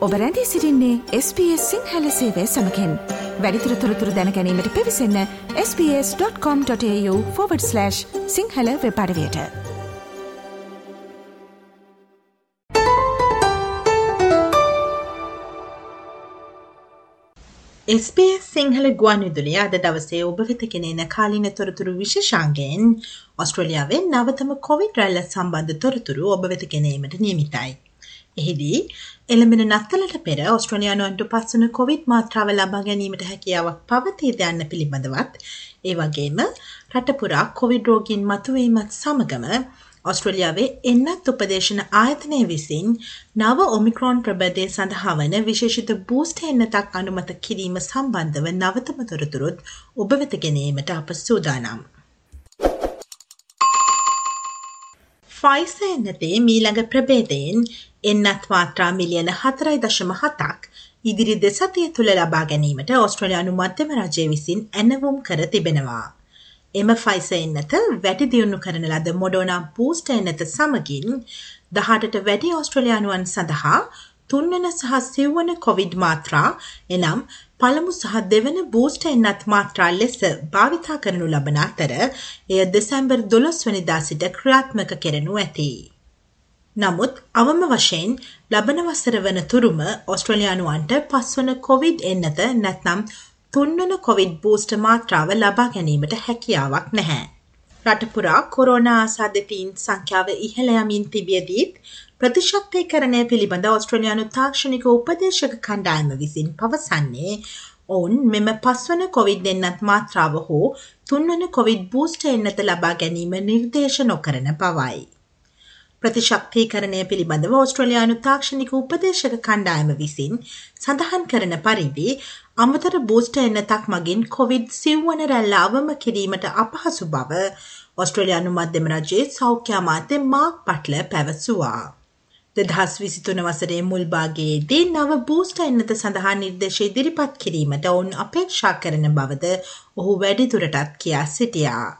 ඔබ රැඳී සිරින්නේ SBS සිංහල සේවය සමකෙන්. වැඩිතුර තොරතුර දැනැනීමට පිවිසන්න ps.com.ta/ සිංහල වෙපඩවයට SBS සිංහල ගුවන් විදුලිය අද දවසේ ඔබ වෙතගෙනෙන කාලින තොරතුරු විශෂාන්ගෙන් ඔස්ට්‍රලියාවෙන් නවතම කොවිඩ් රැල්ල සම්බන්ධ තොරතුරු ඔබ වෙතගෙනීමට නියමිතයි. එහිදී එළඹෙන නත්තලට පෙර ඔස්ට්‍රලයානුවන්ට පත්වන කොවිඩ් මාත්‍රාව ලබා ගැනීමට හැකියාවක් පවතීද යන්න පිළිබඳවත් ඒ වගේම රටපුරා කොවිඩ් රෝගීන් මතුවීමත් සමගම ඔස්ට්‍රලියාවේ එන්නත් උපදේශන ආයතනය විසින් නව ඔමික්‍රෝන් ප්‍රබදය සඳහා වන විශේෂිත බූස්ට එන්නතක් අනුමත කිරීම සම්බන්ධව නවතම තොරතුරුත් ඔබ වෙත ගැනීමට අප සූදානම්. ෆයිස එන්නතේ මීළඟ ප්‍රබේදයෙන් එන්නත් මාත්‍රා මිලියන හතරයි දශම හතක් ඉදිරි දෙසතිය තුළ ලබා ගැනීමට ඔස්ට්‍රලයානු මධ්‍යම රජය විසින් ඇනවුම් කර තිබෙනවා. එම ෆයිස එන්නත වැඩි දියුණු කරන ලද මොඩෝනා පූස්ට එන්නත සමගින් දහටට වැඩි ඔස්ට්‍රලයානුවන් සඳහා තුන්වන සහ සිව්වන කොවිඩ් මාත්‍රා එනම් පළමු සහ දෙවන බූස්ට එන්නත් මාත්‍රා ලෙස භාවිතා කරනු ලබන අතර එය දෙසැම්බර් දොළොස් වනිදා සිට ක්‍රියාත්මක කෙරෙනු ඇති. නමුත් අවම වශයෙන් ලබන වසර වන තුරුම ඔස්ට්‍රලයානුවන්ට පස්වන කොවිඩ් එන්නත නැත්නම් තුන්වන කොවිඩ් බූස්ට මාත්‍රාව ලබා ගැනීමට හැකියාවක් නැහැ. රටපුරා කොරෝනා ආසාධතීන් සංඛ්‍යාව ඉහළයමින් තිබියදීත් ප්‍රතිශක්තය කරණය පිළිබඳ ඔස්ට්‍රලයානු තාක්ෂණික උපදේශක කණ්ඩායම විසින් පවසන්නේ ඔවුන් මෙම පස්වන කොවිඩ් එන්නත් මාත්‍රාව හෝ තුන්වන කොවිඩ් බූස්ට එන්නත ලබා ගැනීම නිර්දේශ නොකරන බවයි. ප්‍රතිශක්තිකරණය පිළිබඳව ඔස්ට්‍රලයානු තාක්ෂණික උපදේශක කණ්ඩායම විසින් සඳහන් කරන පරිදි අමතර බූස්ට එන්නතක් මගින් කොවිඩ් සිව්වන රැල්ල අවම කිරීමට අපහසු බව ඔස්ට්‍රලයානු මධ්‍යම රජයේ සෞඛ්‍යාමාත්‍ය මාක් පට්ල පැවසුවා. දෙදහස් විසිතුන වසරේ මුල්භාගයේදී නව බූස්ට එන්නත සඳහා නිර්දේශ ඉදිරිපත් කිරීමට ඔවුන් අපේක්ෂා කරන බවද ඔහු වැඩිදුරටත් කියා සිටියා.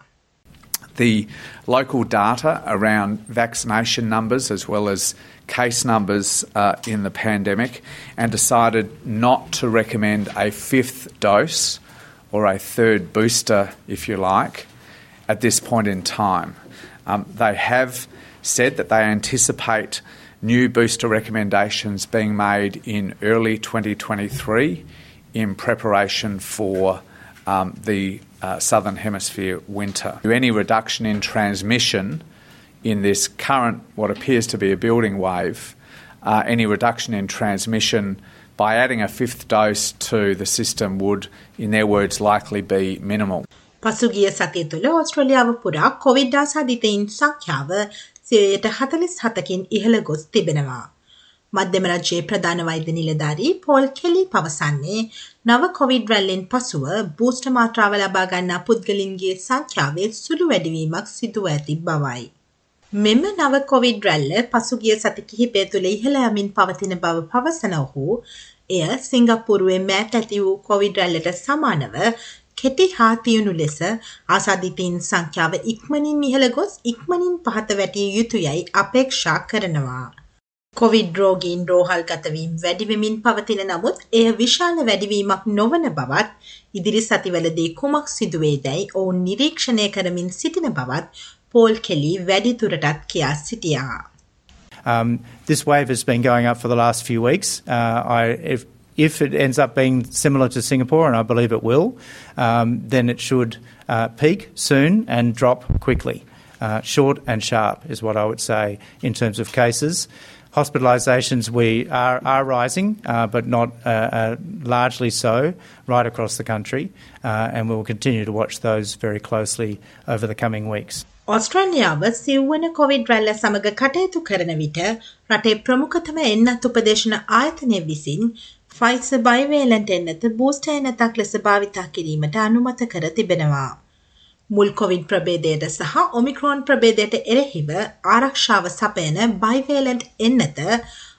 The local data around vaccination numbers as well as case numbers uh, in the pandemic and decided not to recommend a fifth dose or a third booster, if you like, at this point in time. Um, they have said that they anticipate new booster recommendations being made in early 2023 in preparation for um, the uh, southern hemisphere winter. Any reduction in transmission in this current, what appears to be a building wave, uh, any reduction in transmission by adding a fifth dose to the system would, in their words, likely be minimal. පසුගිය සතිය තුළ ඔස්ට්‍රලියාව පුරා Covid ආසාධිතයින් සංඛ්‍යාව සියයට හතලිස් හතකින් ඉහළ ගොස් තිබෙනවා. මධ්‍යම රජයේ ප්‍රධාන වෛද්‍ය නිලධාරී පෝල් කෙලි පවසන්නේ නව කොවිඩ් රැල්ලෙන් පසුව බූස්ට මාත්‍රාව ලබා ගන්නා පුද්ගලින්ගේ සංඛ්‍යාවේ සුළු වැඩිවීමක් සිදුව ඇති බවයි. මෙම නව කොවිඩ් රැල්ල පසුගිය සති කිහිපය තුළ ඉහළ යමින් පවතින බව පවසන ඔහු එය සිංගප්පුරුවේ මෑත ඇති වූ කොවිඩ් රැල්ලට සමානව කෙටි හා තියුණු ලෙස ආසාධිතීන් සංඛ්‍යාව ඉක්මනින් ඉහළ ගොස් ඉක්මනින් පහත වැටිය යුතුයයි අපේක්ෂා කරනවා. කොවිඩ් රෝගීන් රෝහල් ගතවීම් වැඩිවෙමින් පවතින නමුත් එය විශාල වැඩිවීමක් නොවන බවත් ඉදිරි සතිවලදී කුමක් සිදුවේදැයි ඔවුන් නිරීක්ෂණය කරමින් සිටින බවත් පෝල් කෙලි වැඩිතුරටත් කියා සිටියා. Um, this wave has been going up for the last few weeks. Uh, I, if, if it ends up being similar to Singapore, and I believe it will, um, then it should uh, peak soon and drop quickly. Uh, short and sharp is what I would say in terms of cases. Hospitalisations we are, are rising, uh, but not uh, uh, largely so right across the country, uh, and we will continue to watch those very closely over the coming weeks. ඔස්ට්‍රේලියාව සිව්වන Covid රැල්ල සමග කටයුතු කරන විට රටේ ප්‍රමුඛතම එන්නත් උපදේශන ආයතනය විසින් ෆයිස බයිවේලන්ට එන්නත බූස්ට එන්නතක් ලෙස භාවිතා කිරීමට අනුමත කර තිබෙනවා. මුල් කොවිඩ් ප්‍රබේදයට සහ ඔමික්‍රෝන් ප්‍රබේදයට එරෙහිව ආරක්ෂාව සපයන බයිවේලන්ට් එන්නත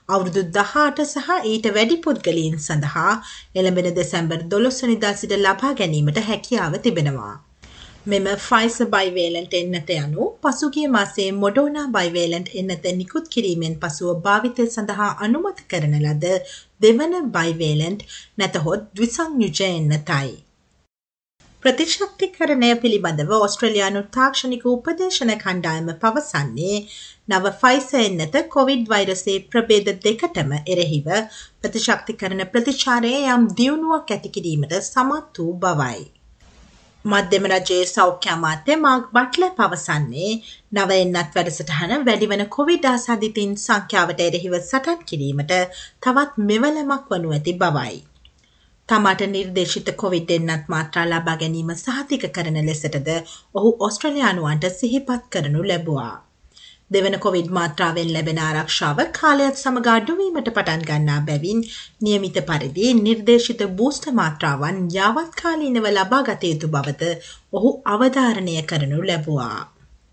අවුරුදු දහට සහ ඊට වැඩි පුද්ගලීන් සඳහා එළඹෙන දෙසැම්බර් දොළොස්වනිදා සිට ලබා ගැනීමට හැකියාව තිබෙනවා. මෙම ෆයිස බයිවේලන්ට එන්නත යනු පසුගිය මාසේ මොඩෝනා බයිවේලන්ට් එන්නත නිකුත් කිරීමෙන් පසුව භාවිතය සඳහා අනුමත කරන ලද දෙවන බයිවේලන්ට් නැතහොත් දවිසංයුජ එන්නතයි. ප්‍රතිශක්තිකරණය පිළිබඳව ඔස්ට්‍රලයානු තාක්ෂණික උපදේශන කණ්ඩායම පවසන්නේ නව ෆයිස එන්නත කොවිඩ් වෛරසේ ප්‍රබේද දෙකටම එරෙහිව ප්‍රතිශක්තිකරන ප්‍රතිචාරය යම් දියුණුවක් ඇතිකිරීමට සමත් වූ බවයි. මධ්‍යම රජයේ සෞඛ්‍ය අමාත්‍ය මාක් බට්ල පවසන්නේ නව එන්නත් වැඩසටහන වැඩිවන කොවිඩ් ආසාධිතින් සංඛ්‍යාවට එරෙහිව සටන් කිරීමට තවත් මෙවලමක් වනු ඇති බවයි. තමාට නිර්දේශිත කොවිඩ් එන්නත් මාත්‍රා ලබා ගැනීම සහතික කරන ලෙසටද ඔහු ඔස්ට්‍රලයානුවන්ට සිහිපත් කරනු ලැබවා. දෙවන කොවිඩ් මාත්‍රාවෙන් ලැබෙන ආරක්ෂාව කාලයත් සමග අඩුවීමට පටන් ගන්නා බැවින් නියමිත පරිදි නිර්දේශිත බූස්ට මාත්‍රාවන් යාවත්කාලීනව ලබා ගත යුතු බවද ඔහු අවධාරණය කරනු ලැබවා.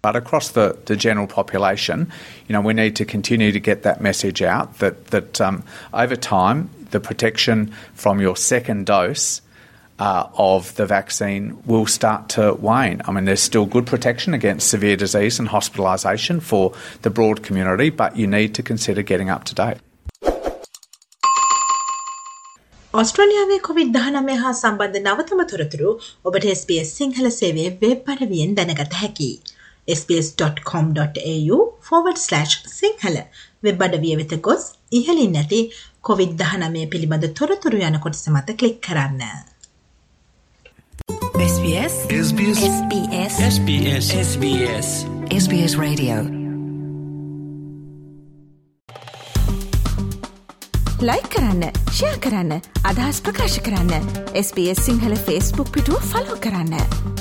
But across the, the general population, you know, we need to continue to get that message out that, that um, over time, the protection from your second dose uh, of the vaccine will start to wane. I mean, there's still good protection against severe disease and hospitalisation for the broad community, but you need to consider getting up to date. ඔස්ට්‍රලියාවේ කොවිD 19 හා සම්බන්ධ නවතම තොරතුරු ඔබට SBS Sinhala සේවේ web අඩවියෙන් දැනගත හැකි. sbs.com.au forward slash Sinhala web අඩවිය වෙත ගොස් ඉහලින් නැති කොවිD 19 පිළිබඳ තොරතුරු යන කොටස මත ක්ලික් කරන්න. SBS SBS SBS SBS SBS SBS Radio ලයි කරන්න ෂයා කරන්න අදහස් ප්‍රකාශ කරන්න SBS සිංහල ෆස්බුක් පිටුව ෆලෝ කරන්න.